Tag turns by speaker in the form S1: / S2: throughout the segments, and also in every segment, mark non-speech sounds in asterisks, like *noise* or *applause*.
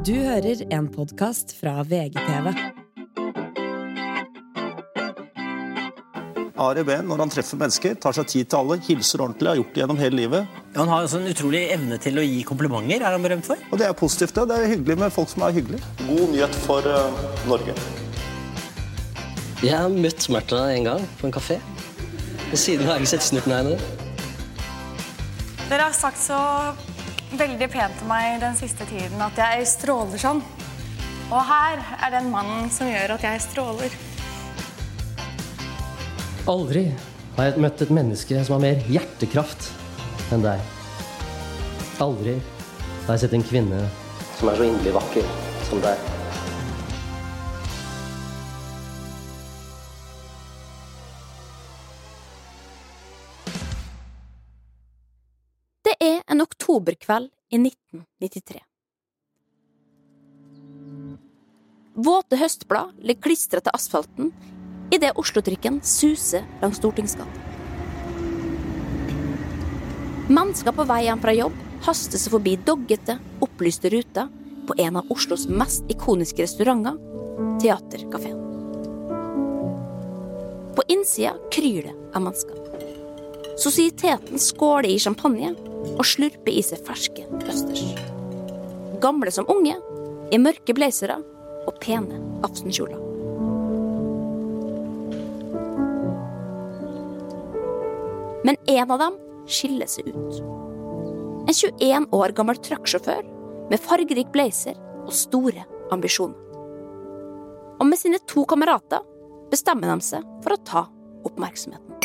S1: Du hører en podkast fra VGTV.
S2: Ari Behn, når han treffer mennesker, tar seg tid til alle, hilser ordentlig, har gjort det gjennom hele livet.
S3: Han har også en utrolig evne til å gi komplimenter. er han berømt for?
S2: Og det er positivt, det. Det er hyggelig med folk som er hyggelige. God nyhet for uh, Norge.
S4: Jeg har møtt Märtha en gang på en kafé. Og siden har jeg ikke sett snurten av henne.
S5: Dere har sagt så veldig pent til meg den siste tiden at jeg stråler sånn. Og her er den mannen som gjør at jeg stråler.
S4: Aldri har jeg møtt et menneske som har mer hjertekraft enn deg. Aldri har jeg sett en kvinne som er så inderlig vakker som deg.
S6: Oktoberkveld i 1993. Våte høstblad ligger klistra til asfalten idet Oslo-trikken suser langs Stortingsgata. Mennesker på vei hjem fra jobb haster seg forbi doggete, opplyste ruter på en av Oslos mest ikoniske restauranter, Theaterkafeen. På innsida kryr det av mennesker. Sosieteten skåler i champagne og slurper i seg ferske østers. Gamle som unge, i mørke blazere og pene aftenkjoler. Men en av dem skiller seg ut. En 21 år gammel trucksjåfør med fargerik blazer og store ambisjoner. Og med sine to kamerater bestemmer de seg for å ta oppmerksomheten.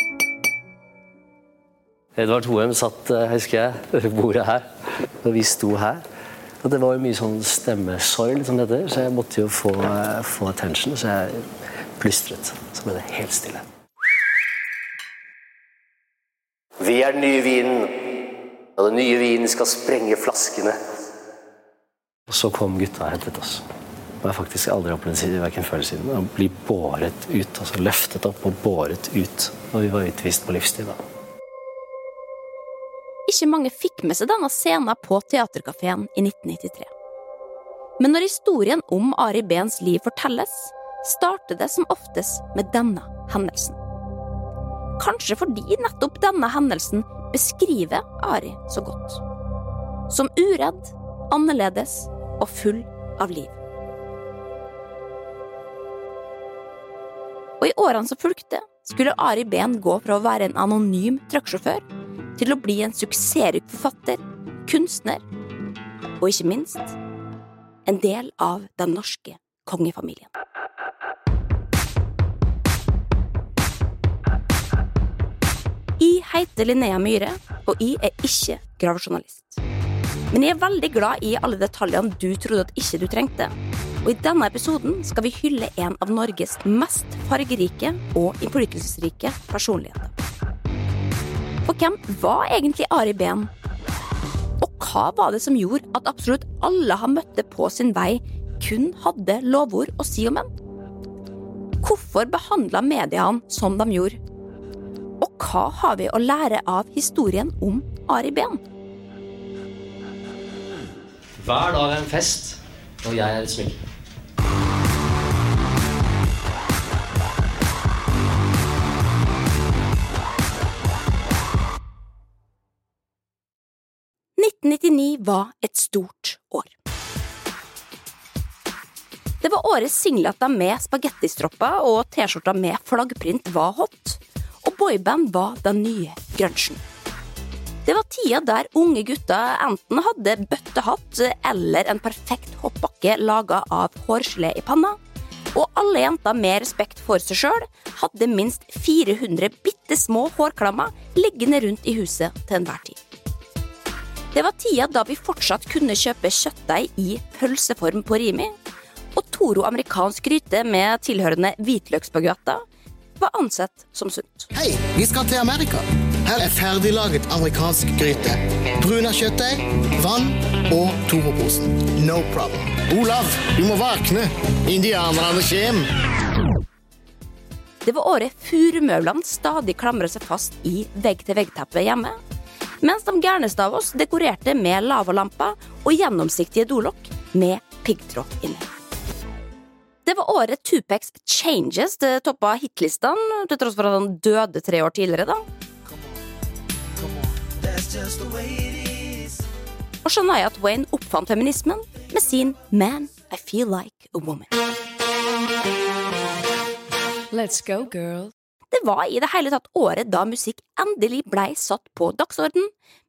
S4: Edvard Hoem satt, eh, husker jeg, ved bordet her, og vi sto her. Og det var jo mye sånn stemmesorg, som det heter, så jeg måtte jo få, eh, få attention. Så jeg plystret. Så ble det helt stille. Vi er den nye vinen, og den nye vinen skal sprenge flaskene. Og så kom gutta og hentet oss. Og jeg har faktisk aldri opplevd verken før eller siden, å bli båret ut, altså løftet opp og båret ut Og vi var utvist på livstid. da.
S6: Ikke mange fikk med seg denne scenen på Theatercaféen i 1993. Men når historien om Ari Behns liv fortelles, starter det som oftest med denne hendelsen. Kanskje fordi nettopp denne hendelsen beskriver Ari så godt. Som uredd, annerledes og full av liv. Og i årene som fulgte, skulle Ari Behn gå fra å være en anonym trucksjåfør til å bli en suksessrik forfatter, kunstner og ikke minst en del av den norske kongefamilien. Jeg heter Linnea Myhre, og jeg er ikke gravejournalist. Men jeg er veldig glad i alle detaljene du trodde at ikke du trengte. Og i denne episoden skal vi hylle en av Norges mest fargerike og innflytelsesrike personligheter. For hvem var egentlig Ari Behn? Og hva var det som gjorde at absolutt alle han møtte på sin vei, kun hadde lovord å si om ham? Hvorfor behandla media han som de gjorde? Og hva har vi å lære av historien om Ari Behn?
S4: Hver dag er en fest, og jeg er et smykke.
S6: «1999 var et stort år. Det var året singlata med spagettistropper og T-skjorter med flaggprint var hot, og boyband var den nye grunchen. Det var tida der unge gutter enten hadde bøttehatt eller en perfekt hoppbakke laga av hårgelé i panna, og alle jenter med respekt for seg sjøl hadde minst 400 bitte små hårklammer liggende rundt i huset til enhver tid. Det var tida da vi fortsatt kunne kjøpe kjøttdeig i pølseform på Rimi, og Toro amerikansk gryte med tilhørende hvitløksbaguetter var ansett som sunt.
S7: Hei, vi skal til Amerika. Her er ferdiglaget amerikansk gryte. Bruna kjøttdeig, vann og Toro-posen. No problem. Olav, du må våkne. Indianerne kjem.
S6: Det var året furumøblene stadig klamra seg fast i vegg-til-vegg-teppet hjemme, mens de gærneste av oss dekorerte med lavalamper og gjennomsiktige dolokk med piggtråd inni. Det var året Tupacs Changes det toppa hitlistene, til tross for at han døde tre år tidligere, da. Og Shania Twain oppfant feminismen med sin Man, I Feel Like a Woman.
S1: Let's go, girl.
S6: Det var i det hele tatt året da musikk endelig blei satt på dagsorden,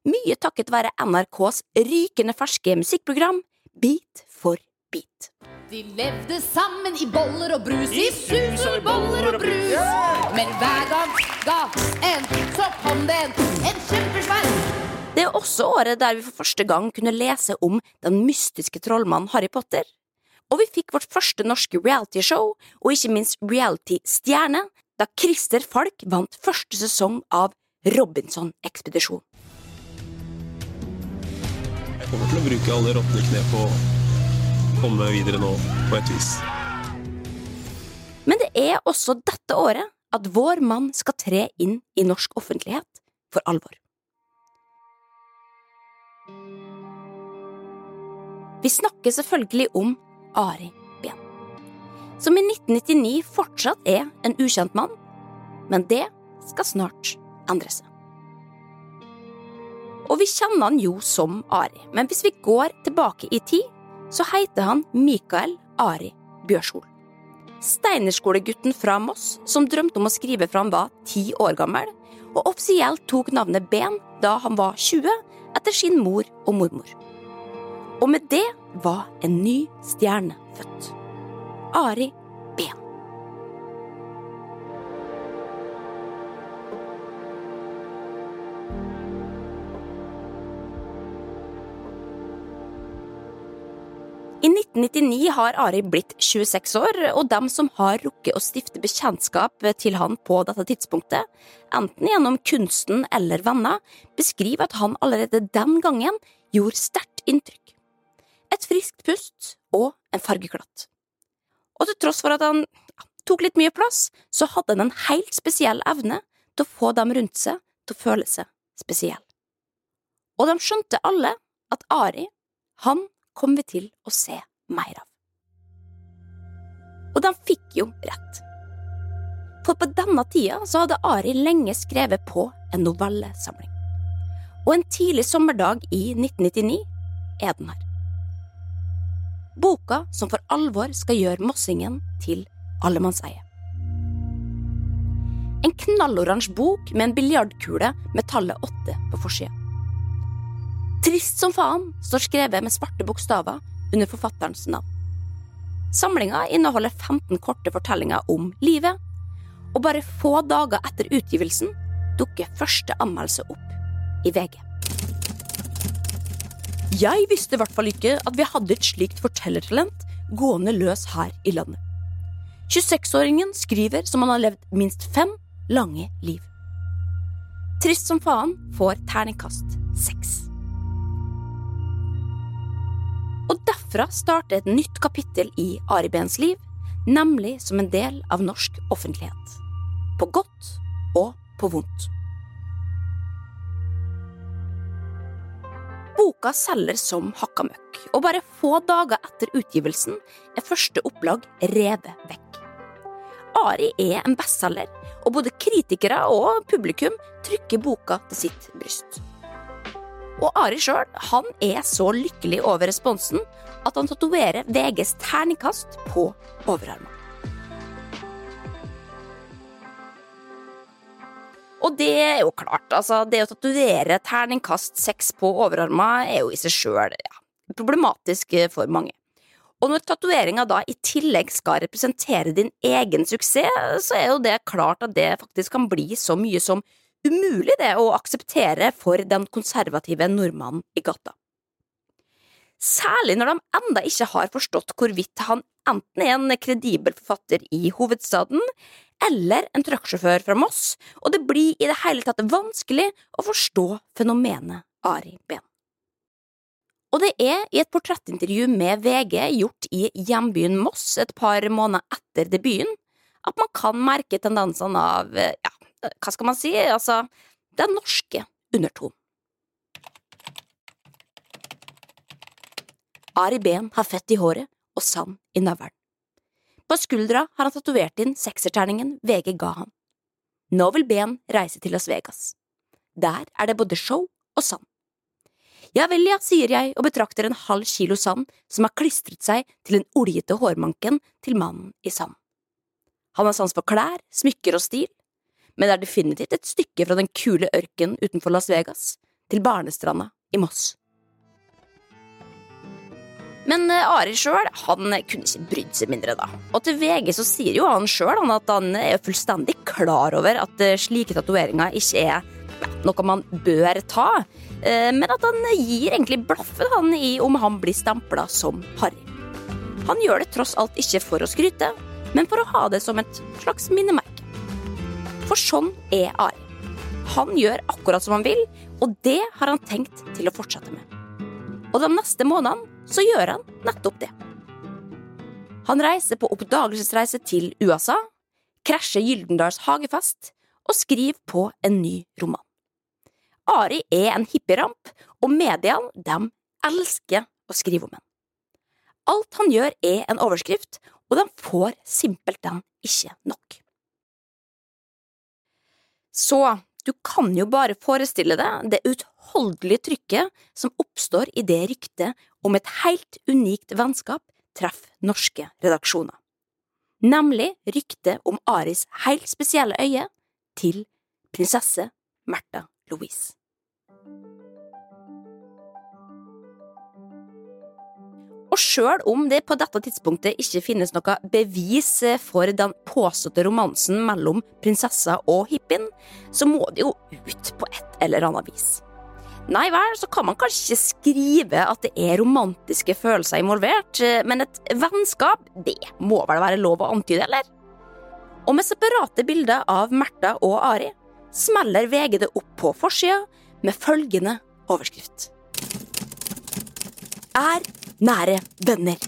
S6: mye takket være NRKs rykende ferske musikkprogram Beat for beat.
S8: De levde sammen i boller og brus, i sus og boller og brus. Men hver gang ga en, så kom det en, en kjempesvær.
S6: Det er også året der vi for første gang kunne lese om den mystiske trollmannen Harry Potter. Og vi fikk vårt første norske realityshow, og ikke minst reality-stjerne, da Christer Falk vant første sesong av Robinson-ekspedisjon.
S9: Jeg kommer til å bruke alle råtne knep på å komme videre nå, på et vis.
S6: Men det er også dette året at vår mann skal tre inn i norsk offentlighet for alvor. Vi snakker selvfølgelig om Ari som i 1999 fortsatt er en ukjent mann, men det skal snart endre seg. Og vi kjenner han jo som Ari, men hvis vi går tilbake i tid, så heter han Mikael Ari Bjørshol. Steinerskolegutten fra Moss som drømte om å skrive fra han var ti år gammel, og offisielt tok navnet Ben da han var 20, etter sin mor og mormor. Og med det var en ny stjerne født. Ari Behn. I 1999 har Ari blitt 26 år, og dem som har rukket å stifte bekjentskap til han på dette tidspunktet, enten gjennom kunsten eller venner, beskriver at han allerede den gangen gjorde sterkt inntrykk. Et friskt pust og en fargeklatt. Og til tross for at han tok litt mye plass, så hadde han en helt spesiell evne til å få dem rundt seg til å føle seg spesiell. Og de skjønte alle at Ari, han kom vi til å se mer av. Og de fikk jo rett. For på denne tida så hadde Ari lenge skrevet på en novellesamling. Og en tidlig sommerdag i 1999 er den her. Boka som for alvor skal gjøre Mossingen til allemannseie. En knalloransje bok med en biljardkule med tallet åtte på forsida. Trist som faen står skrevet med svarte bokstaver under forfatterens navn. Samlinga inneholder 15 korte fortellinger om livet, og bare få dager etter utgivelsen dukker første anmeldelse opp i VG. Jeg visste i hvert fall ikke at vi hadde et slikt fortellertalent gående løs her i landet. 26-åringen skriver som han har levd minst fem lange liv. Trist som faen får terningkast seks. Og derfra starter et nytt kapittel i Ari Behns liv, nemlig som en del av norsk offentlighet. På godt og på vondt. Boka selger som hakka møkk, og bare få dager etter utgivelsen er første opplag revet vekk. Ari er en bestselger, og både kritikere og publikum trykker boka til sitt bryst. Og Ari sjøl han er så lykkelig over responsen at han tatoverer VGs terningkast på overarmen. Og det er jo klart, altså, det å tatovere terningkast seks på overarma er jo i seg sjøl ja, problematisk for mange. Og når tatoveringa da i tillegg skal representere din egen suksess, så er jo det klart at det faktisk kan bli så mye som umulig det å akseptere for den konservative nordmannen i gata. Særlig når de enda ikke har forstått hvorvidt han enten er en kredibel forfatter i hovedstaden, eller en trucksjåfør fra Moss, og det blir i det hele tatt vanskelig å forstå fenomenet Ari Behn. Og det er i et portrettintervju med VG gjort i hjembyen Moss et par måneder etter debuten, at man kan merke tendensene av, ja, hva skal man si, altså, den norske undertonen. Ari Behn har fett i håret og sand i navlen. På skuldra har han tatovert inn sekserterningen VG ga han. Nå vil Ben reise til Las Vegas. Der er det både show og sand. Ja vel, ja, sier jeg og betrakter en halv kilo sand som har klistret seg til den oljete hårmanken til mannen i sand. Han har sans for klær, smykker og stil, men det er definitivt et stykke fra den kule ørkenen utenfor Las Vegas til barnestranda i Moss. Men eh, Ari sjøl kunne ikke brydd seg mindre, da. Og til VG så sier jo han sjøl at han er fullstendig klar over at eh, slike tatoveringer ikke er noe man bør ta, eh, men at han gir egentlig blaffen han i om han blir stempla som harry. Han gjør det tross alt ikke for å skryte, men for å ha det som et slags minnemerke. For sånn er Ari. Han gjør akkurat som han vil, og det har han tenkt til å fortsette med. Og de neste månedene så gjør han nettopp det. Han reiser på oppdagelsesreise til USA, krasjer Gyldendals hagefest og skriver på en ny roman. Ari er en hippieramp, og mediene dem elsker å skrive om ham. Alt han gjør er en overskrift, og de får simpelthen ikke nok. Så du kan jo bare forestille deg det utholdelige trykket som oppstår i det ryktet om et helt unikt vennskap treffer norske redaksjoner. Nemlig ryktet om Aris helt spesielle øye til prinsesse Märtha Louise. Og sjøl om det på dette tidspunktet ikke finnes noe bevis for den påståtte romansen mellom prinsessa og hippien, så må det jo ut på et eller annet vis. Nei vel, så kan man kanskje skrive at det er romantiske følelser involvert, men et vennskap, det må vel være lov å antyde, eller? Og med separate bilder av Märtha og Ari smeller VG det opp på forsida med følgende overskrift. Er nære venner.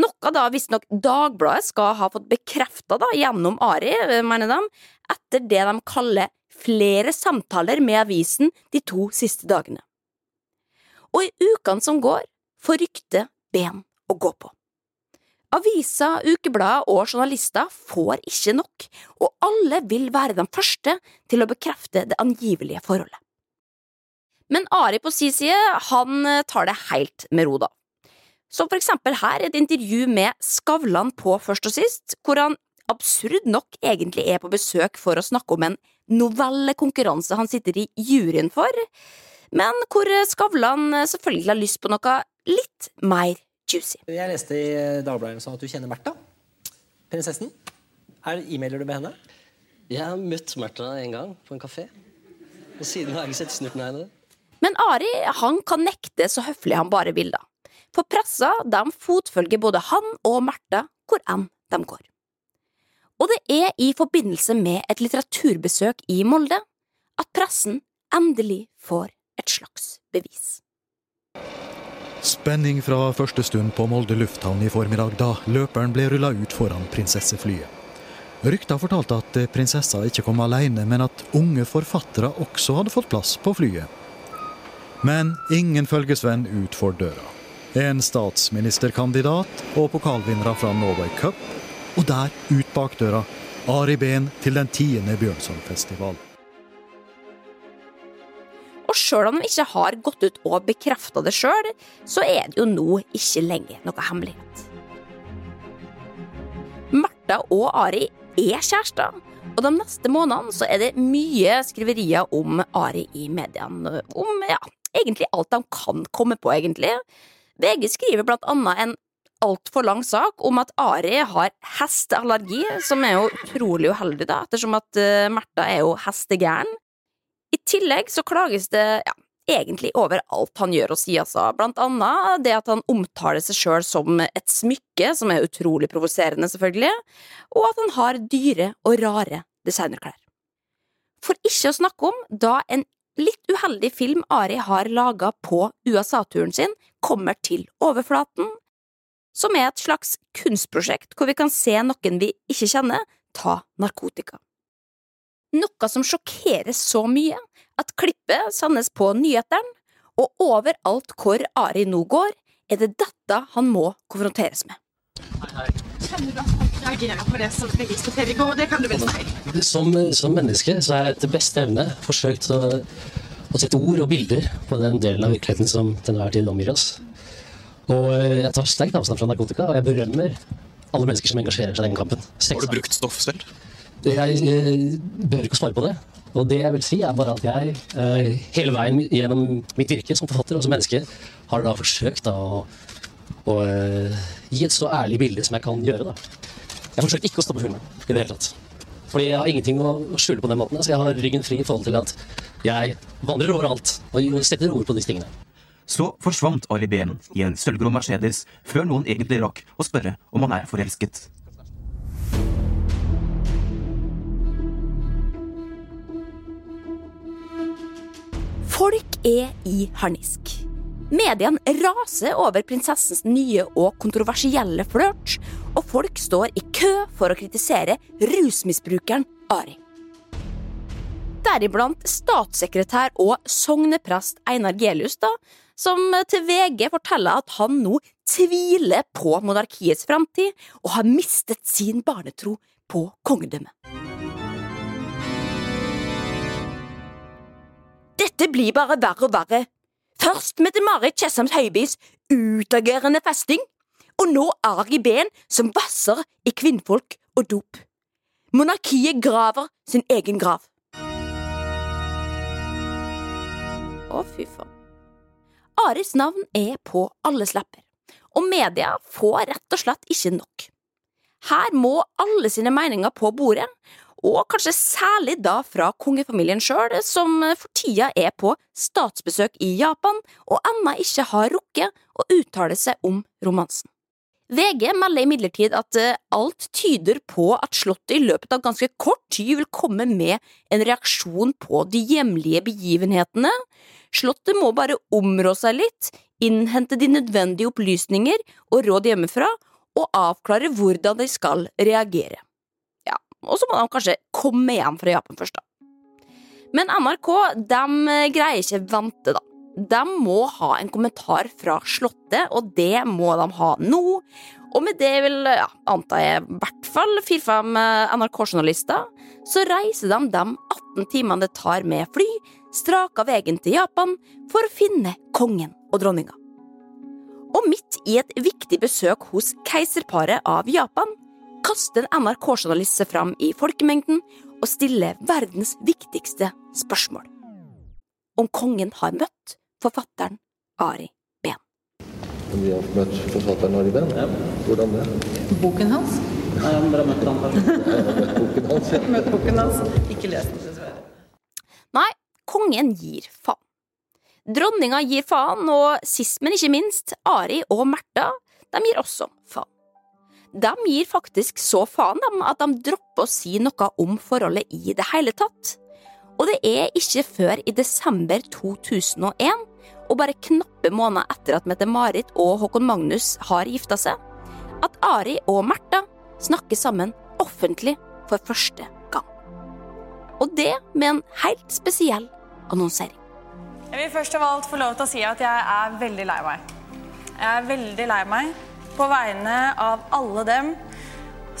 S6: Noe da visstnok Dagbladet skal ha fått bekrefta gjennom Ari, mener de, etter det de kaller flere samtaler med avisen de to siste dagene. Og i ukene som går, får ryktet ben å gå på. Avisa, ukeblader og journalister får ikke nok, og alle vil være de første til å bekrefte det angivelige forholdet. Men Ari på si side, han tar det helt med ro, da. Som for eksempel her et intervju med Skavlan på Først og sist, hvor han absurd nok egentlig er på besøk for å snakke om en novellekonkurranse han sitter i juryen for, men hvor Skavlan selvfølgelig har lyst på noe litt mer juicy.
S3: Jeg leste i Dagbladet sånn at du kjenner Märtha, prinsessen. Her E-mailer du med henne?
S4: Jeg har møtt Märtha en gang på en kafé. Og siden har jeg ikke sett snurten av henne.
S6: Men Ari han kan nekte så høflig han bare vil, da. For pressa de fotfølger både han og Märtha hvor enn de går. Og det er i forbindelse med et litteraturbesøk i Molde at pressen endelig får et slags bevis.
S10: Spenning fra første stund på Molde lufthavn i formiddag, da løperen ble rulla ut foran prinsesseflyet. Rykta fortalte at prinsessa ikke kom alene, men at unge forfattere også hadde fått plass på flyet. Men ingen følgesvenn ut for døra. En statsministerkandidat og pokalvinnere fra Norway Cup. Og der, ut bak døra, Ari Behn til den tiende Bjørnsonfestival.
S6: Og sjøl om de ikke har gått ut og bekrefta det sjøl, så er det jo nå ikke lenger noe hemmelighet. Martha og Ari er kjærester, og de neste månedene så er det mye skriverier om Ari i mediene. Om ja, egentlig alt de kan komme på, egentlig. VG skriver blant annet en altfor lang sak om at Ari har hesteallergi, som er jo utrolig uheldig, da, ettersom at uh, Märtha er jo hestegæren. I tillegg så klages det ja, egentlig over alt han gjør og sier, altså. Blant annet det at han omtaler seg sjøl som et smykke, som er utrolig provoserende, selvfølgelig, og at han har dyre og rare designerklær. For ikke å snakke om da en litt uheldig film Ari har laga på USA-turen sin, kommer til overflaten, som er et slags kunstprosjekt hvor vi kan se noen vi ikke kjenner, ta narkotika. Noe som sjokkerer så mye at klippet sendes på nyhetene, og overalt hvor Ari nå går, er det dette han må konfronteres med.
S11: Kjenner du at han reagerer på det som vi diskuterer i går? Det kan du vel si?
S4: Som, som menneske så har jeg etter beste evne forsøkt å, å sette ord og bilder på den delen av virkeligheten som til enhver tid omgir oss. Og eh, jeg tar sterkt avstand fra narkotika, og jeg berømmer alle mennesker som engasjerer seg i den kampen.
S9: Har du brukt stoff selv?
S4: Jeg jeg behøver ikke å svare på det. Og det jeg vil si, er bare at jeg eh, hele veien gjennom mitt virke som forfatter og som menneske har da forsøkt da, å, å eh, gi et så ærlig bilde som jeg kan gjøre. da. Jeg forsøker ikke å stoppe filmen i det hele tatt. Fordi jeg har ingenting å å skjule på den måten. Så jeg har ryggen fri i forhold til at jeg vandrer overalt og setter ord på disse tingene.
S12: Så forsvant Ali Behn i en sølvgrå Mercedes før noen egentlig rakk å spørre om han er forelsket.
S6: Folk er i harnisk. Mediene raser over prinsessens nye og kontroversielle flørt, og folk står i kø for å kritisere rusmisbrukeren Ari. Deriblant statssekretær og sogneprest Einar Gelius, da, som til VG forteller at han nå tviler på monarkiets framtid og har mistet sin barnetro på kongedømmet. Dette blir bare verre og verre. Først Mette-Marit Tjessams Høibys utagerende festing, og nå Ari Behn som vasser i kvinnfolk og dop. Monarkiet graver sin egen grav. Å, fy faen. Aris navn er på alles lepper, og media får rett og slett ikke nok. Her må alle sine meninger på bordet, og kanskje særlig da fra kongefamilien sjøl, som for tida er på statsbesøk i Japan og ennå ikke har rukket å uttale seg om romansen. VG melder imidlertid at eh, alt tyder på at Slottet i løpet av ganske kort tid vil komme med en reaksjon på de hjemlige begivenhetene. Slottet må bare områ seg litt, innhente de nødvendige opplysninger og råd hjemmefra, og avklare hvordan de skal reagere. Ja, og så må de kanskje komme hjem fra Japan først, da. Men NRK de greier ikke vente, da. De må ha en kommentar fra Slottet, og det må de ha nå. Og med det vil, ja, antar jeg, i hvert fall fire-fem NRK-journalister, så reiser de de 18 timene det tar med fly, straka veien til Japan for å finne kongen og dronninga. Og midt i et viktig besøk hos keiserparet av Japan kaster en NRK-journalist seg fram i folkemengden og stiller verdens viktigste spørsmål. Om kongen har møtt forfatteren Ari Behn.
S13: Vi har møtt forfatteren Ari Behn? Ja. Hvordan det?
S8: Boken hans?
S13: Nei, han bare møtt han *laughs* Boken hans, ja.
S8: Møtt boken hans. Ikke lest den, dessverre.
S6: Nei, kongen gir faen. Dronninga gir faen, og sist, men ikke minst, Ari og Märtha, de gir også faen. De gir faktisk så faen dem at de dropper å si noe om forholdet i det hele tatt. Og det er ikke før i desember 2001, og bare knappe måneder etter at Mette-Marit og Håkon Magnus har gifta seg, at Ari og Märtha snakker sammen offentlig for første gang. Og det med en helt spesiell annonsering.
S5: Jeg vil først av alt få lov til å si at jeg er veldig lei meg. Jeg er veldig lei meg på vegne av alle dem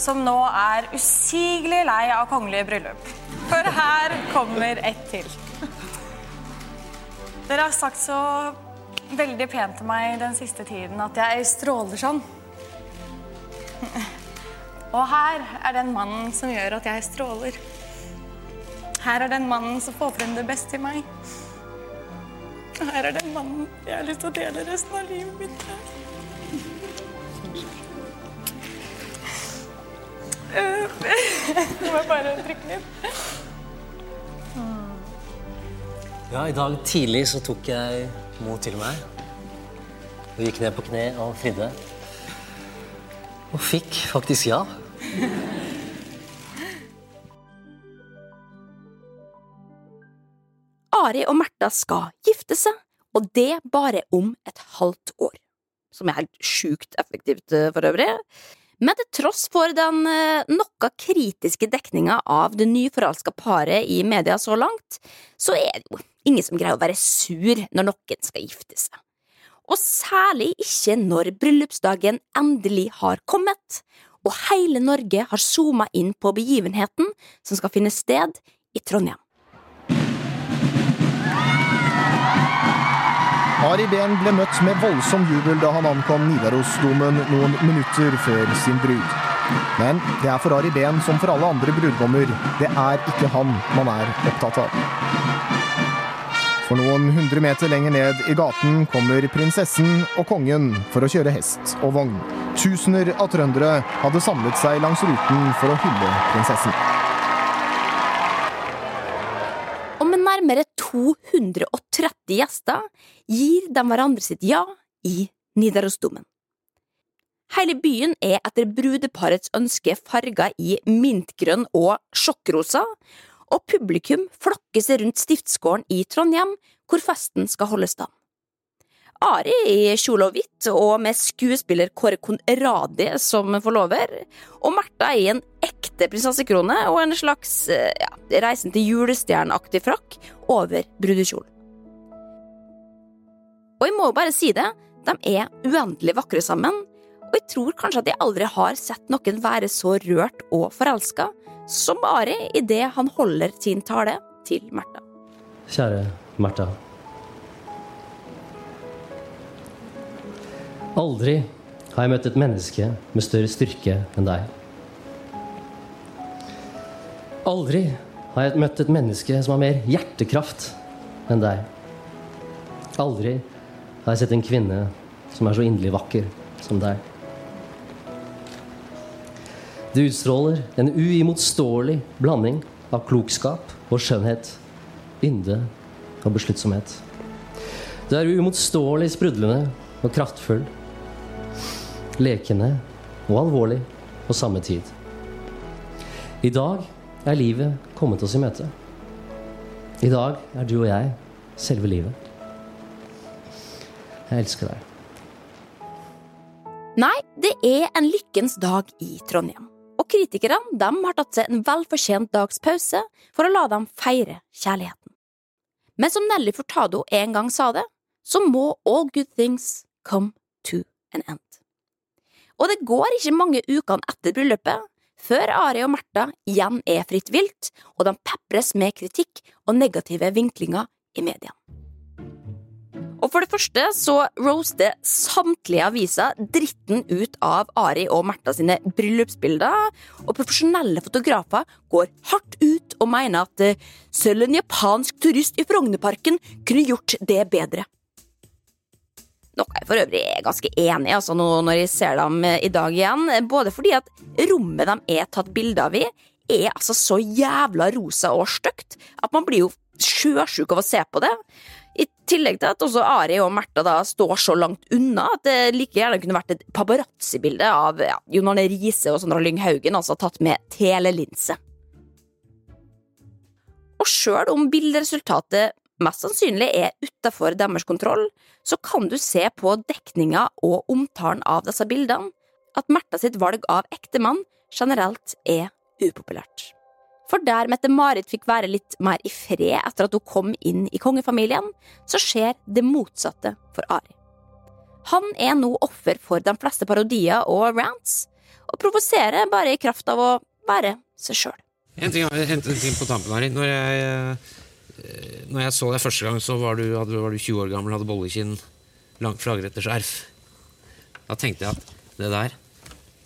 S5: som nå er usigelig lei av kongelige bryllup. For her kommer ett til. Dere har sagt så veldig pent til meg den siste tiden at jeg stråler sånn. Og her er den mannen som gjør at jeg stråler. Her er den mannen som får frem det beste i meg. Her er den mannen jeg har lyst til å dele resten av livet mitt med. *laughs* Nå må jeg bare trykke litt.
S4: Ja, I dag tidlig så tok jeg mot til meg og gikk ned på kne og fridde. Og fikk faktisk ja.
S6: Ari og Märtha skal gifte seg, og det bare om et halvt år. Som er helt sjukt effektivt eh, for øvrig. Men til tross for den eh, noe kritiske dekninga av det nyforelska paret i media så langt, så er det jo ingen som greier å være sur når noen skal gifte seg. Og særlig ikke når bryllupsdagen endelig har kommet, og hele Norge har zooma inn på begivenheten som skal finne sted i Trondheim.
S14: Ari Behn ble møtt med voldsom jubel da han ankom Nidarosdomen noen minutter før sin brud. Men det er for Ari Behn som for alle andre brudgommer, det er ikke han man er opptatt av. For noen hundre meter lenger ned i gaten kommer prinsessen og kongen for å kjøre hest og vogn. Tusener av trøndere hadde samlet seg langs ruten for å hylle prinsessen.
S6: Og med nærmere 230 gjester gir de hverandre sitt ja i Nidarosdomen. Hele byen er etter brudeparets ønske farga i mintgrønn og sjokkrosa, og publikum flokker seg rundt stiftsgården i Trondheim, hvor festen skal holdes da. Ari i kjole og hvitt, og med skuespiller Kåre Konradi som forlover, og Märtha i en ekte prinsessekrone og en slags ja, Reisen til julestjerneaktig frakk over brudekjolen. Og jeg må jo bare si det, de er uendelig vakre sammen, og jeg tror kanskje at jeg aldri har sett noen være så rørt og forelska som Ari idet han holder sin tale til Märtha.
S4: Kjære Märtha. Aldri har jeg møtt et menneske med større styrke enn deg. Aldri har jeg møtt et menneske som har mer hjertekraft enn deg. Aldri har jeg sett en kvinne som er så inderlig vakker som deg. Du utstråler en uimotståelig blanding av klokskap og skjønnhet, ynde og besluttsomhet. Du er uimotståelig sprudlende og kraftfull, lekende og alvorlig på samme tid. I dag er livet kommet oss i møte. I dag er du og jeg selve livet. Jeg elsker deg.
S6: Nei, det er en lykkens dag i Trondheim. Kritikerne de har tatt seg en velfortjent dags pause for å la dem feire kjærligheten. Men som Nelly Furtado en gang sa det, så må all good things come to an end. Og det går ikke mange ukene etter bryllupet før Ari og Märtha igjen er fritt vilt, og de pepres med kritikk og negative vinklinger i mediene. For det første så roaster samtlige aviser dritten ut av Ari og Märtha sine bryllupsbilder, og profesjonelle fotografer går hardt ut og mener at eh, selv en japansk turist i Frognerparken kunne gjort det bedre. Noe jeg for øvrig er ganske enig i altså, når jeg ser dem eh, i dag igjen, både fordi at rommet de er tatt bilde av i, er altså så jævla rosa og stygt at man blir jo sjøsjuk av å se på det. I tillegg til at også Ari og Märtha står så langt unna at det like gjerne kunne vært et paparazzi-bilde av ja, Jon Arne Riise og Sandra Lyng Haugen, altså tatt med telelinse. Og sjøl om bilderesultatet mest sannsynlig er utafor deres kontroll, så kan du se på dekninga og omtalen av disse bildene at Märtha sitt valg av ektemann generelt er upopulært. For der Mette-Marit fikk være litt mer i fred etter at hun kom inn i kongefamilien, så skjer det motsatte for Ari. Han er nå offer for de fleste parodier og rants, og provoserer bare i kraft av å være seg sjøl.
S15: En en ting på tampen, Ari. Når jeg, eh, når jeg så deg første gang, så var du, var du 20 år gammel, hadde bollekinn, langt flagretterskjerf. Da tenkte jeg at det der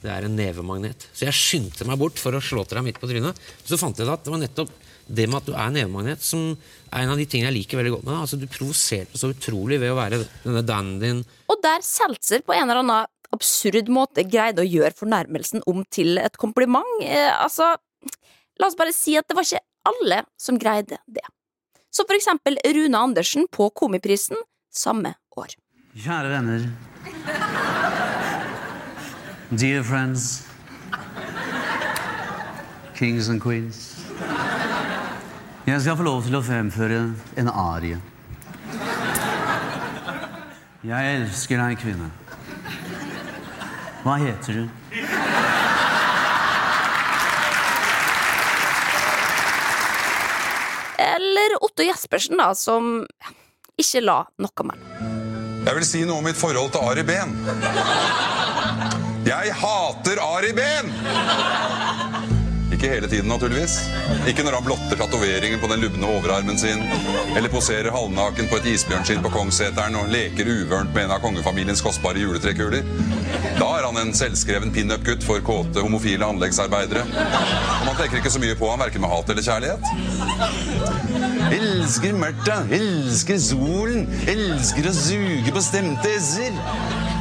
S15: det er en nevemagnet. Så jeg skyndte meg bort for å slå til deg midt på trynet. Så fant jeg at det var nettopp det med at du er nevemagnet, som er en av de tingene jeg liker veldig godt med deg. Altså, du provoserte så utrolig ved å være denne dandyen.
S6: Og der Seltzer på en eller annen absurd måte greide å gjøre fornærmelsen om til et kompliment. Eh, altså, la oss bare si at det var ikke alle som greide det. Så for eksempel Rune Andersen på Komiprisen samme år.
S16: Kjære venner. Dear friends. Kings and queens. Jeg skal få lov til å fremføre en arie. Jeg elsker deg, kvinne. Hva heter du?
S6: Eller Otto Jespersen, da, som ikke la noe mellom.
S17: Jeg vil si noe om mitt forhold til Ari Behn. Jeg hater Ari Behn! Ikke hele tiden, naturligvis. Ikke når han blotter tatoveringen på den lubne overarmen sin, eller poserer halvnaken på et isbjørnskinn på Kongsseteren og leker uvørent med en av kongefamiliens kostbare juletrekuler. Da er han en selvskreven pinup-gutt for kåte homofile anleggsarbeidere. Og man tenker ikke så mye på han, verken med hat eller kjærlighet. Elsker mørta, elsker solen, elsker å suge på stemte s-er.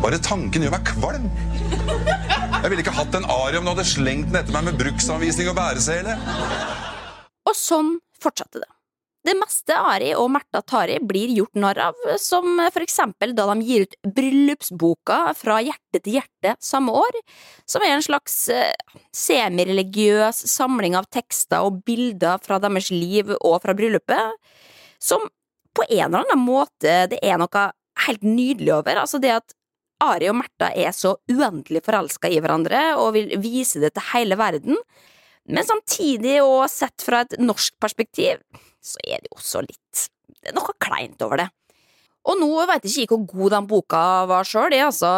S17: Bare tanken gjør meg kvalm. Jeg ville ikke hatt en Ari om du hadde slengt den etter meg med bruksanvisning og bæresele.
S6: Og sånn fortsatte det. Det meste Ari og Märtha Tari blir gjort narr av, som for eksempel da de gir ut bryllupsboka Fra hjerte til hjerte samme år, som er en slags eh, semireligiøs samling av tekster og bilder fra deres liv og fra bryllupet, som på en eller annen måte det er noe helt nydelig over. Altså det at Ari og Märtha er så uendelig forelska i hverandre og vil vise det til hele verden, men samtidig, og sett fra et norsk perspektiv, så er det jo også litt Det er noe kleint over det. Og nå veit jeg ikke hvor god den boka var sjøl, altså,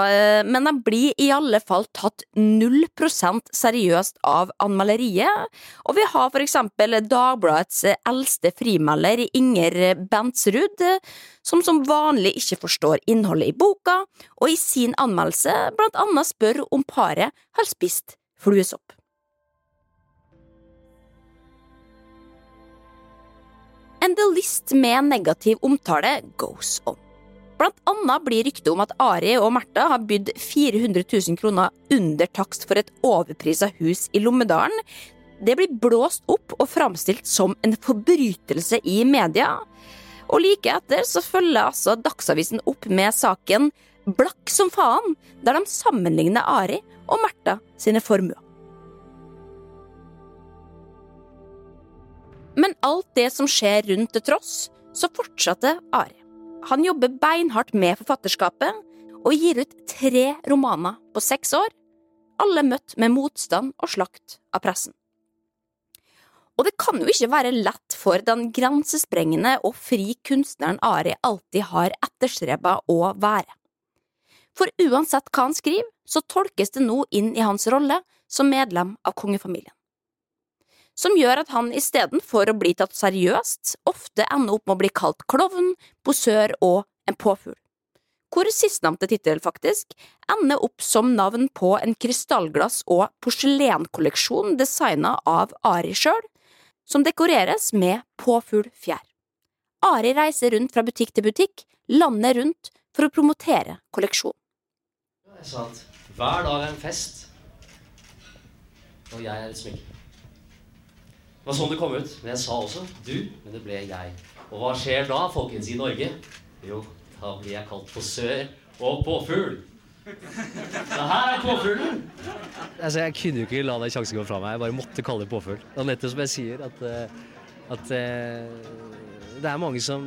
S6: men den blir i alle fall tatt null prosent seriøst av anmelderiet, og vi har for eksempel Dagbladets eldste frimelder, Inger Bentsrud, som som vanlig ikke forstår innholdet i boka, og i sin anmeldelse blant annet spør om paret har spist fluesopp. And the list med negativ omtale goes on. Blant annet blir ryktet om at Ari og Märtha har bydd 400 000 kroner under takst for et overprisa hus i Lommedalen. Det blir blåst opp og framstilt som en forbrytelse i media. Og like etter så følger altså Dagsavisen opp med saken Blakk som faen, der de sammenligner Ari og Märtha sine formuer. Men alt det som skjer rundt til tross, så fortsatte Ari. Han jobber beinhardt med forfatterskapet og gir ut tre romaner på seks år, alle møtt med motstand og slakt av pressen. Og det kan jo ikke være lett for den grensesprengende og fri kunstneren Ari alltid har etterstreba å være. For uansett hva han skriver, så tolkes det nå inn i hans rolle som medlem av kongefamilien som gjør at han istedenfor å bli tatt seriøst, ofte ender opp med å bli kalt klovn, posør og en påfugl. Hvor sistnevnte tittel faktisk ender opp som navn på en krystallglass- og porselenkolleksjon designa av Ari sjøl, som dekoreres med påfuglfjær. Ari reiser rundt fra butikk til butikk, landet rundt, for å promotere kolleksjonen.
S4: Jeg sa at hver dag er en fest, og jeg er et smykke. Det var sånn det kom ut. Men jeg sa også 'du', men det ble jeg. Og hva skjer da, folkens, i Norge? Jo, da blir jeg kalt posør og påfugl. Det her er påfuglen!
S18: Altså, jeg kunne jo ikke la den sjansen gå fra meg. Jeg bare måtte kalle det påfugl. Og nettopp som jeg sier, at, eh, at eh, det er mange som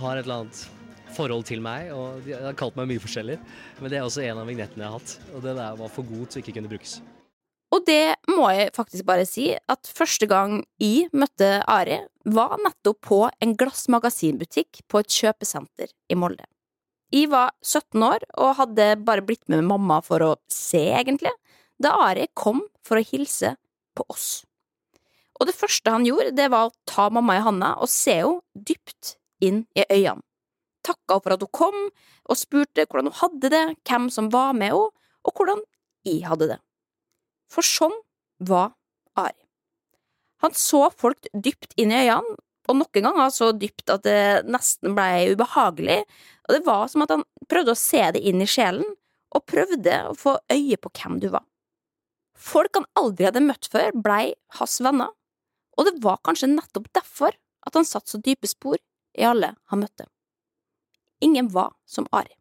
S18: har et eller annet forhold til meg, og de har kalt meg mye forskjellig. Men det er også en av vignettene jeg har hatt, og den var for god til ikke kunne brukes.
S6: Og det må jeg faktisk bare si, at første gang jeg møtte Ari, var nettopp på en glassmagasinbutikk på et kjøpesenter i Molde. Jeg var 17 år og hadde bare blitt med mamma for å se, egentlig, da Ari kom for å hilse på oss. Og det første han gjorde, det var å ta mamma i handa og se henne dypt inn i øynene. Takka henne for at hun kom, og spurte hvordan hun hadde det, hvem som var med henne, og hvordan jeg hadde det. For sånn var Ari. Han så folk dypt inn i øynene, og noen ganger så dypt at det nesten ble ubehagelig, og det var som at han prøvde å se det inn i sjelen, og prøvde å få øye på hvem du var. Folk han aldri hadde møtt før, blei hans venner, og det var kanskje nettopp derfor at han satt så dype spor i alle han møtte. Ingen var som Ari.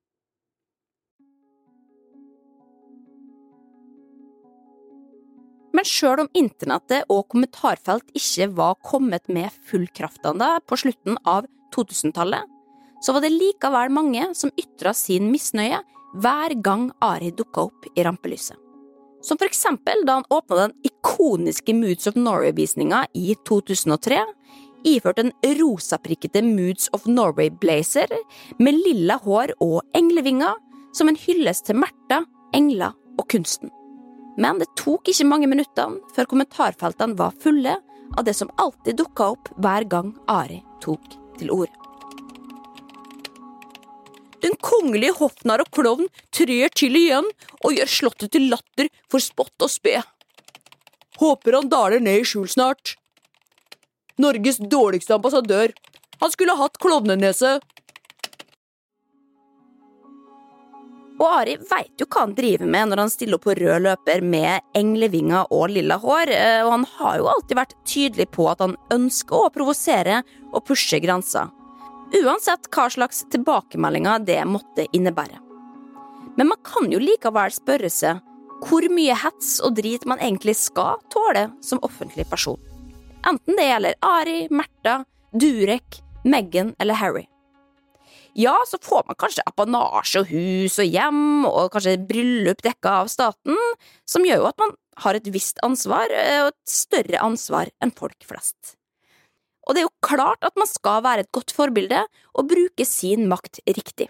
S6: Men sjøl om internettet og kommentarfelt ikke var kommet med full kraft ennå på slutten av 2000-tallet, så var det likevel mange som ytra sin misnøye hver gang Ari dukka opp i rampelyset. Som for eksempel da han åpna den ikoniske Moods of Norway-visninga i 2003, iført en rosaprikkete Moods of Norway-blazer med lilla hår og englevinger, som en hyllest til Märtha, engler og kunsten. Men det tok ikke mange minuttene før kommentarfeltene var fulle av det som alltid dukka opp hver gang Ari tok til orde. Den kongelige hoffnarr og klovn trer til igjen og gjør slottet til latter for spott og spe. Håper han daler ned i skjul snart. Norges dårligste ambassadør. Han skulle hatt klovnenese. Og Ari veit jo hva han driver med når han stiller opp på rød løper med englevinger og lilla hår, eh, og han har jo alltid vært tydelig på at han ønsker å provosere og pushe grenser. Uansett hva slags tilbakemeldinger det måtte innebære. Men man kan jo likevel spørre seg hvor mye hets og drit man egentlig skal tåle som offentlig person. Enten det gjelder Ari, Märtha, Durek, Meghan eller Harry. Ja, så får man kanskje apanasje og hus og hjem og kanskje bryllup dekka av staten, som gjør jo at man har et visst ansvar, eh, og et større ansvar enn folk flest. Og det er jo klart at man skal være et godt forbilde og bruke sin makt riktig.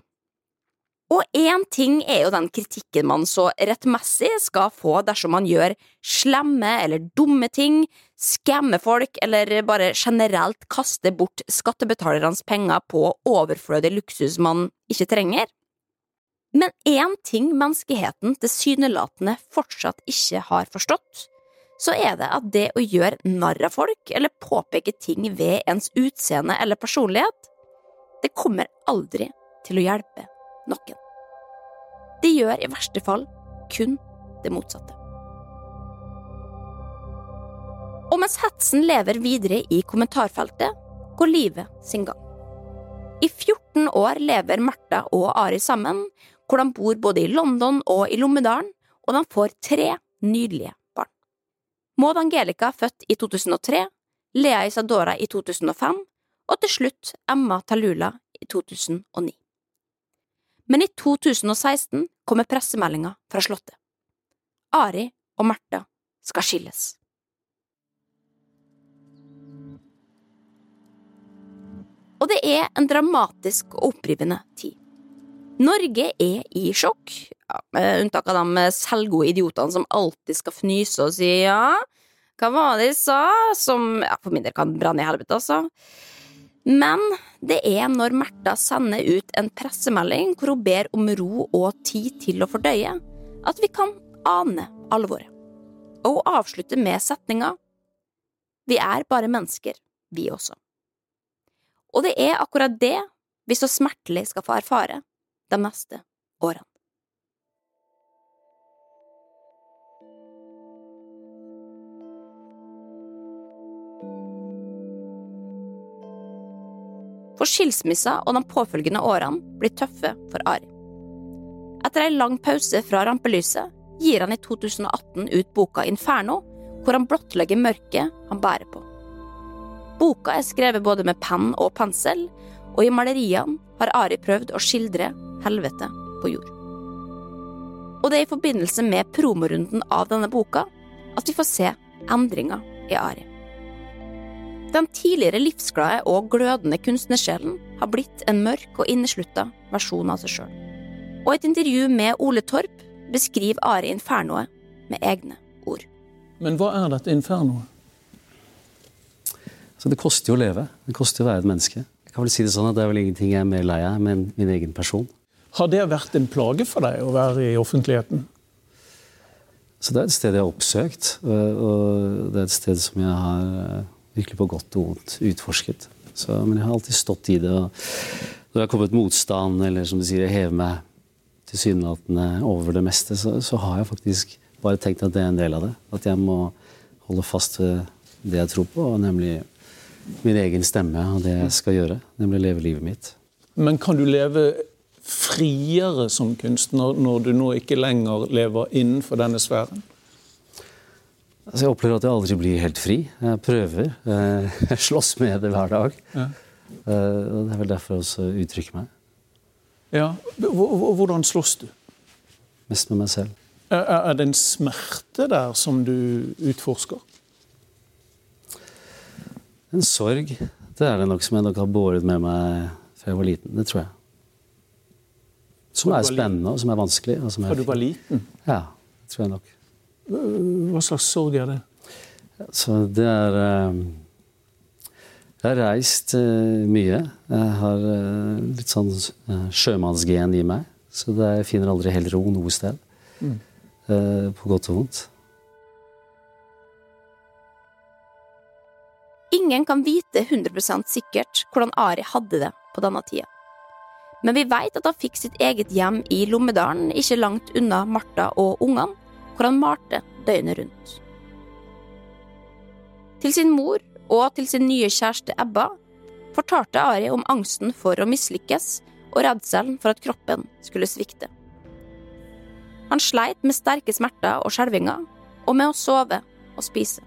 S6: Og én ting er jo den kritikken man så rettmessig skal få dersom man gjør slemme eller dumme ting, skammer folk eller bare generelt kaster bort skattebetalernes penger på overflødig luksus man ikke trenger. Men én ting menneskeheten tilsynelatende fortsatt ikke har forstått, så er det at det å gjøre narr av folk eller påpeke ting ved ens utseende eller personlighet, det kommer aldri til å hjelpe noen. De gjør i verste fall kun det motsatte. Og mens hetsen lever videre i kommentarfeltet, går livet sin gang. I 14 år lever Märtha og Ari sammen, hvor de bor både i London og i Lommedalen, og de får tre nydelige barn. Maud Angelica født i 2003, Lea Isadora i 2005, og til slutt Emma Talula i 2009. Men i 2016 kommer pressemeldinga fra Slottet. Ari og Märtha skal skilles. Og det er en dramatisk og opprivende tid. Norge er i sjokk, med unntak av de selvgode idiotene som alltid skal fnyse og si ja, hva var det de sa, som ja, for min del kan brenne i helvete, altså. Men det er når Märtha sender ut en pressemelding hvor hun ber om ro og tid til å fordøye, at vi kan ane alvoret. Og hun avslutter med setninga Vi er bare mennesker, vi også. Og det er akkurat det vi så smertelig skal få erfare de neste årene. For skilsmissa og de påfølgende årene blir tøffe for Ari. Etter ei lang pause fra rampelyset gir han i 2018 ut boka Inferno, hvor han blottlegger mørket han bærer på. Boka er skrevet både med penn og pensel, og i maleriene har Ari prøvd å skildre helvete på jord. Og det er i forbindelse med promorunden av denne boka at vi får se endringer i Ari. Den tidligere livsglade og glødende kunstnersjelen har blitt en mørk og inneslutta versjon av seg sjøl. Og et intervju med Ole Torp beskriver Ari Infernoet med egne ord.
S19: Men hva er dette infernoet?
S4: Så det koster jo å leve. Det koster å være et menneske. Jeg kan vel si Det sånn at det er vel ingenting jeg er mer lei av enn min egen person.
S19: Har det vært en plage for deg å være i offentligheten?
S4: Så Det er et sted jeg har oppsøkt, og det er et sted som jeg har virkelig på godt og vondt utforsket. Så, men jeg har alltid stått i det. og Når det har kommet motstand, eller som du sier, jeg hever meg tilsynelatende over det meste, så, så, har jeg faktisk bare tenkt at det er en del av det. At jeg må holde fast ved det jeg tror på, nemlig min egen stemme og det jeg skal gjøre. Nemlig leve livet mitt.
S19: Men kan du leve friere som kunstner når du nå ikke lenger lever innenfor denne sfæren?
S4: Altså, jeg opplever at jeg aldri blir helt fri. Jeg prøver. Jeg slåss med det hver dag. Ja. Og Det er vel derfor jeg også uttrykker meg.
S19: Ja, Hvordan slåss du?
S4: Mest med meg selv.
S19: Er det en smerte der som du utforsker?
S4: En sorg. Det er det nok som jeg nok har båret med meg fra jeg var liten. Det tror jeg. Som er spennende, og som er vanskelig. Og som er
S19: Fra du var liten?
S4: Ja, det tror jeg nok.
S19: Hva slags sorg er det?
S4: Så det er eh, Jeg har reist eh, mye. Jeg har eh, litt sånn sjømannsgen i meg. Så jeg finner aldri helt ro noe sted.
S19: Mm.
S4: Eh, på godt og vondt.
S6: Ingen kan vite 100% sikkert hvordan Ari hadde det på denne tida. Men vi veit at han fikk sitt eget hjem i Lommedalen, ikke langt unna Martha og ungene, hvor han malte døgnet rundt. Til sin mor og til sin nye kjæreste Ebba fortalte Ari om angsten for å mislykkes og redselen for at kroppen skulle svikte. Han sleit med sterke smerter og skjelvinger, og med å sove og spise.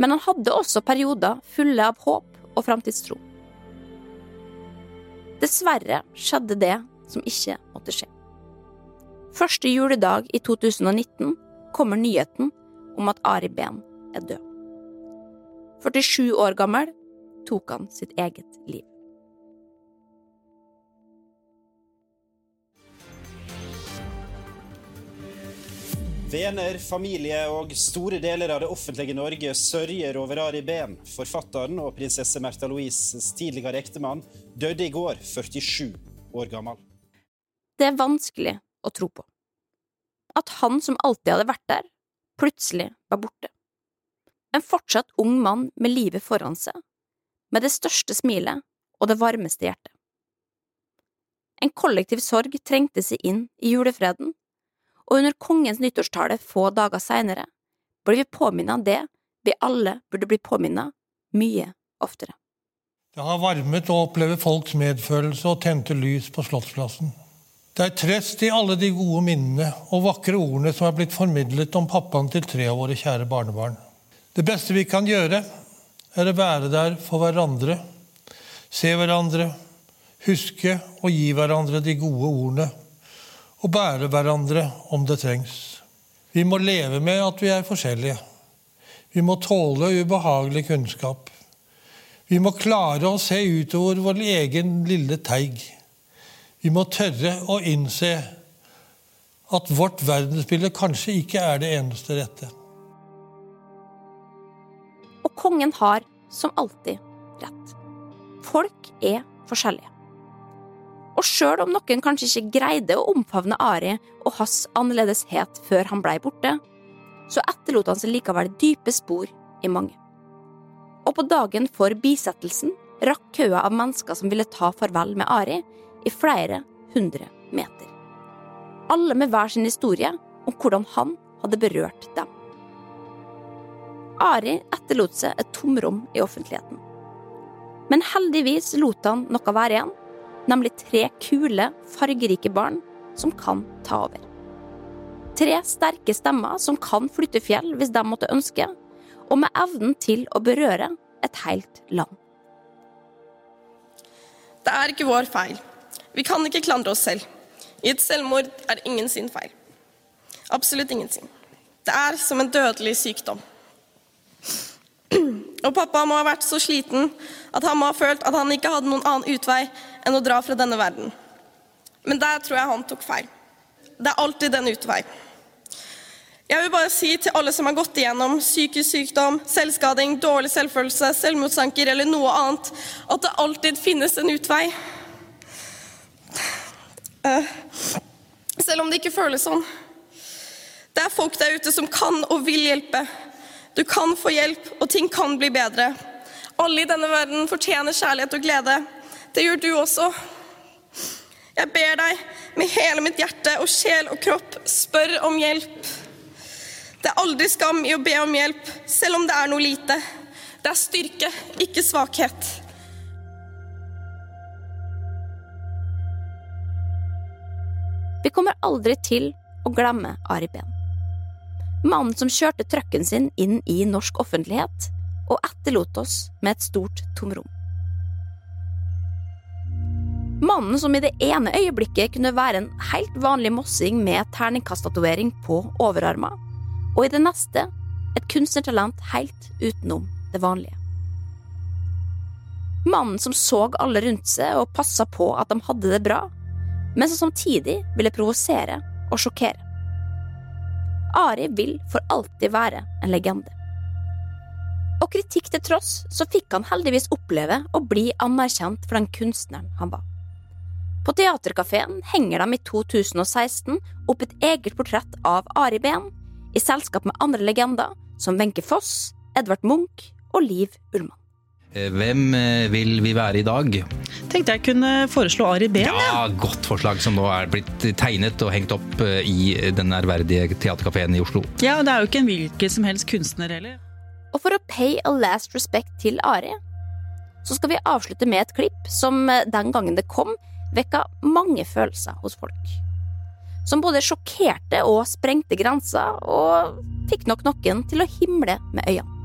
S6: Men han hadde også perioder fulle av håp og framtidstro. Dessverre skjedde det som ikke måtte skje. Første juledag i 2019 kommer nyheten om at Ari Behn er død. 47 år gammel tok han sitt eget liv.
S20: Venner, familie og store deler av det offentlige Norge sørger over Ari Behn. Forfatteren og prinsesse Märtha Louises tidligere ektemann døde i går, 47 år gammel.
S6: Det er vanskelig å tro på. At han som alltid hadde vært der, plutselig var borte. En fortsatt ung mann med livet foran seg, med det største smilet og det varmeste hjertet. En kollektiv sorg trengte seg inn i julefreden, og under kongens nyttårstale få dager seinere ble vi påminnet det vi alle burde bli påminnet mye oftere.
S21: Det har varmet å oppleve folks medfølelse og tente lys på Slottsplassen. Det er trøst i alle de gode minnene og vakre ordene som er blitt formidlet om pappaen til tre av våre kjære barnebarn. Det beste vi kan gjøre, er å være der for hverandre, se hverandre, huske og gi hverandre de gode ordene, og bære hverandre om det trengs. Vi må leve med at vi er forskjellige. Vi må tåle ubehagelig kunnskap. Vi må klare å se utover vår egen lille teig. Vi må tørre å innse at vårt verdensbilde kanskje ikke er det eneste rette.
S6: Og kongen har, som alltid, rett. Folk er forskjellige. Og sjøl om noen kanskje ikke greide å omfavne Ari og hans annerledeshet før han blei borte, så etterlot han seg likevel dype spor i mange. Og på dagen for bisettelsen rakk køa av mennesker som ville ta farvel med Ari, i flere hundre meter. Alle med hver sin historie om hvordan han hadde berørt dem. Ari etterlot seg et tomrom i offentligheten. Men heldigvis lot han noe være igjen, nemlig tre kule, fargerike barn som kan ta over. Tre sterke stemmer som kan flytte fjell hvis de måtte ønske, og med evnen til å berøre et helt land.
S22: Det er ikke vår feil. Vi kan ikke klandre oss selv. I et selvmord er ingen sin feil. Absolutt ingen sin. Det er som en dødelig sykdom. *clears throat* Og pappa må ha vært så sliten at han må ha følt at han ikke hadde noen annen utvei enn å dra fra denne verden. Men der tror jeg han tok feil. Det er alltid en utvei. Jeg vil bare si til alle som har gått igjennom psykisk sykdom, selvskading, dårlig selvfølelse, selvmordstanker eller noe annet, at det alltid finnes en utvei. Eh, selv om det ikke føles sånn. Det er folk der ute som kan og vil hjelpe. Du kan få hjelp, og ting kan bli bedre. Alle i denne verden fortjener kjærlighet og glede. Det gjør du også. Jeg ber deg med hele mitt hjerte og sjel og kropp, spør om hjelp. Det er aldri skam i å be om hjelp, selv om det er noe lite. Det er styrke, ikke svakhet.
S6: Kommer aldri til å glemme Ari Behn. Mannen som kjørte trucken sin inn i norsk offentlighet og etterlot oss med et stort tomrom. Mannen som i det ene øyeblikket kunne være en helt vanlig mossing med terningkasttatovering på overarma, og i det neste et kunstnertalent helt utenom det vanlige. Mannen som så alle rundt seg og passa på at de hadde det bra, men som samtidig ville provosere og sjokkere. Ari vil for alltid være en legende. Og kritikk til tross, så fikk han heldigvis oppleve å bli anerkjent for den kunstneren han var. På Theatercaféen henger de i 2016 opp et eget portrett av Ari Behn, i selskap med andre legender som Wenche Foss, Edvard Munch og Liv Ullmann.
S23: Eh, Hvem eh, vil vi være i dag?
S24: Tenkte jeg kunne foreslå Ari Behn.
S23: Ja, Godt forslag som nå er blitt tegnet og hengt opp eh, i den ærverdige teaterkafeen i Oslo.
S24: Ja, og det er jo ikke en hvilken som helst kunstner heller.
S6: Og for å pay a last respect til Ari, så skal vi avslutte med et klipp som den gangen det kom, vekka mange følelser hos folk. Som både sjokkerte og sprengte grenser, og fikk nok noen til å himle med øynene.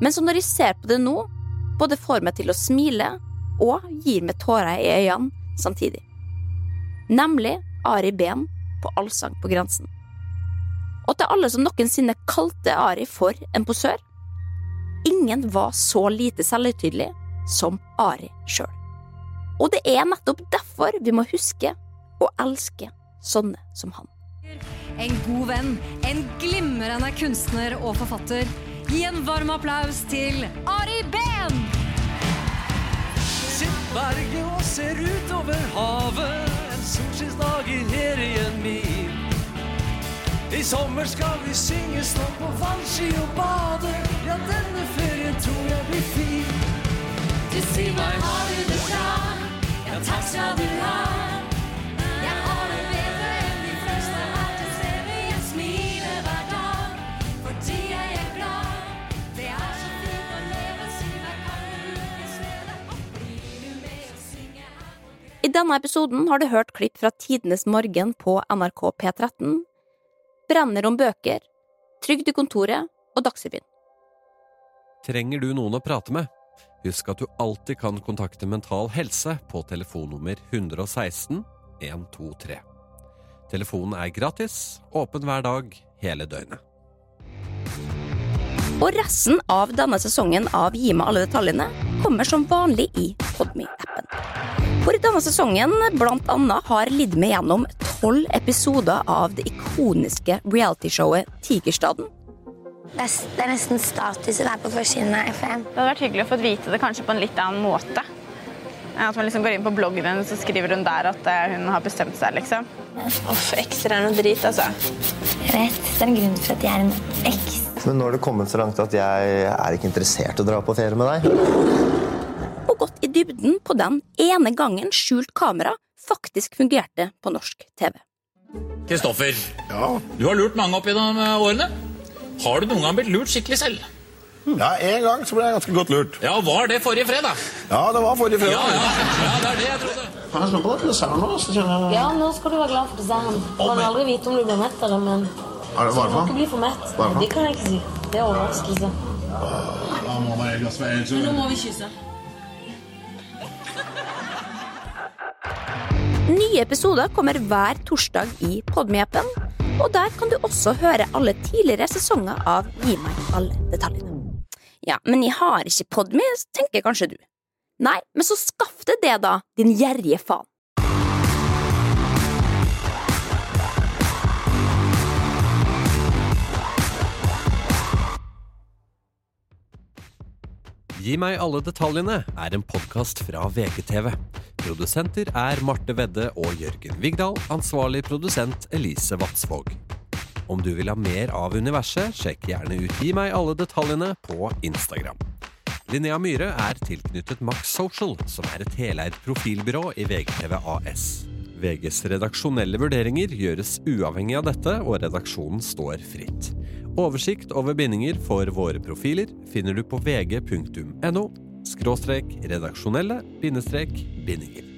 S6: Men som når jeg ser på det nå, både får meg til å smile og gir meg tårer i øynene samtidig. Nemlig Ari Behn på Allsang på grensen. Og til alle som noensinne kalte Ari for en posør. Ingen var så lite selvhøytidelig som Ari sjøl. Og det er nettopp derfor vi må huske å elske sånne som han.
S25: En god venn, en glimrende kunstner og forfatter. Gi en varm applaus til Ari Behn!
S26: Sitt berget og ser utover havet en solskinnsdag i herjen min. I sommer skal vi synge, stå på vannski og bade. Ja, denne ferien tror jeg blir fin.
S25: Du sier meg har du det bra? Ja, takk skal du ha.
S6: I denne episoden har du hørt klipp fra Tidenes morgen på NRK P13, Brenner om bøker, Trygdekontoret og Dagsrevyen.
S27: Trenger du noen å prate med? Husk at du alltid kan kontakte Mental Helse på telefonnummer 116 123. Telefonen er gratis, åpen hver dag, hele døgnet.
S6: Og resten av denne sesongen av Gi meg alle detaljene kommer som vanlig i Podme-appen. For i denne sesongen blant annet har lidd meg gjennom tolv episoder av det ikoniske realityshowet Tigerstaden.
S28: Det er, det er nesten status å være på forsiden av FM.
S5: Det hadde vært hyggelig å få vite det kanskje på en litt annen måte. At man liksom går inn på bloggen hennes og skriver hun der at eh, hun har bestemt seg, liksom.
S28: Uff, ekser er noe drit, altså. Jeg vet. Det er en grunn for at jeg er en eks.
S29: Men nå har det kommet så langt at jeg er ikke interessert i å dra på ferie med deg.
S6: Og gått i dybden på den ene gangen skjult kamera faktisk fungerte på norsk TV.
S30: Kristoffer, du har lurt mange opp gjennom eh, årene. Har du noen gang blitt lurt skikkelig selv?
S31: Ja, En gang så ble jeg ganske godt lurt.
S30: Ja, Var det forrige fredag?
S31: Ja, det var forrige fredag.
S30: Ja, ja, ja, det er det jeg trodde.
S31: Kan jeg smake på det desserten nå? Så kjenner jeg...
S28: Ja, nå skal du være glad for desserten. Du kan aldri vite om du blir mett av det, men
S31: Er det
S28: du må
S31: varme?
S28: ikke bli for mett.
S31: Varme?
S28: Det kan jeg ikke si. Det er overraskelse.
S31: Da må man egentlig være helt
S28: Men nå må vi kysse.
S6: Nye episoder kommer hver torsdag i Podme-appen, og der kan du også høre alle tidligere sesonger av Gi meg alle detaljene. Ja, men jeg har ikke Podme, tenker kanskje du. Nei, men så skaff deg det, da, din gjerrige faen.
S27: Gi meg alle detaljene er en podkast fra VGTV. Produsenter er Marte Vedde og Jørgen Vigdal. Ansvarlig produsent Elise Vatsvåg. Om du vil ha mer av universet, sjekk gjerne ut Gi meg alle detaljene på Instagram. Linnea Myhre er tilknyttet Max Social, som er et heleid profilbyrå i VGTV AS. VGs redaksjonelle vurderinger gjøres uavhengig av dette, og redaksjonen står fritt. Oversikt over bindinger for våre profiler finner du på vg.no skråstrek redaksjonelle bindestrek bindinger.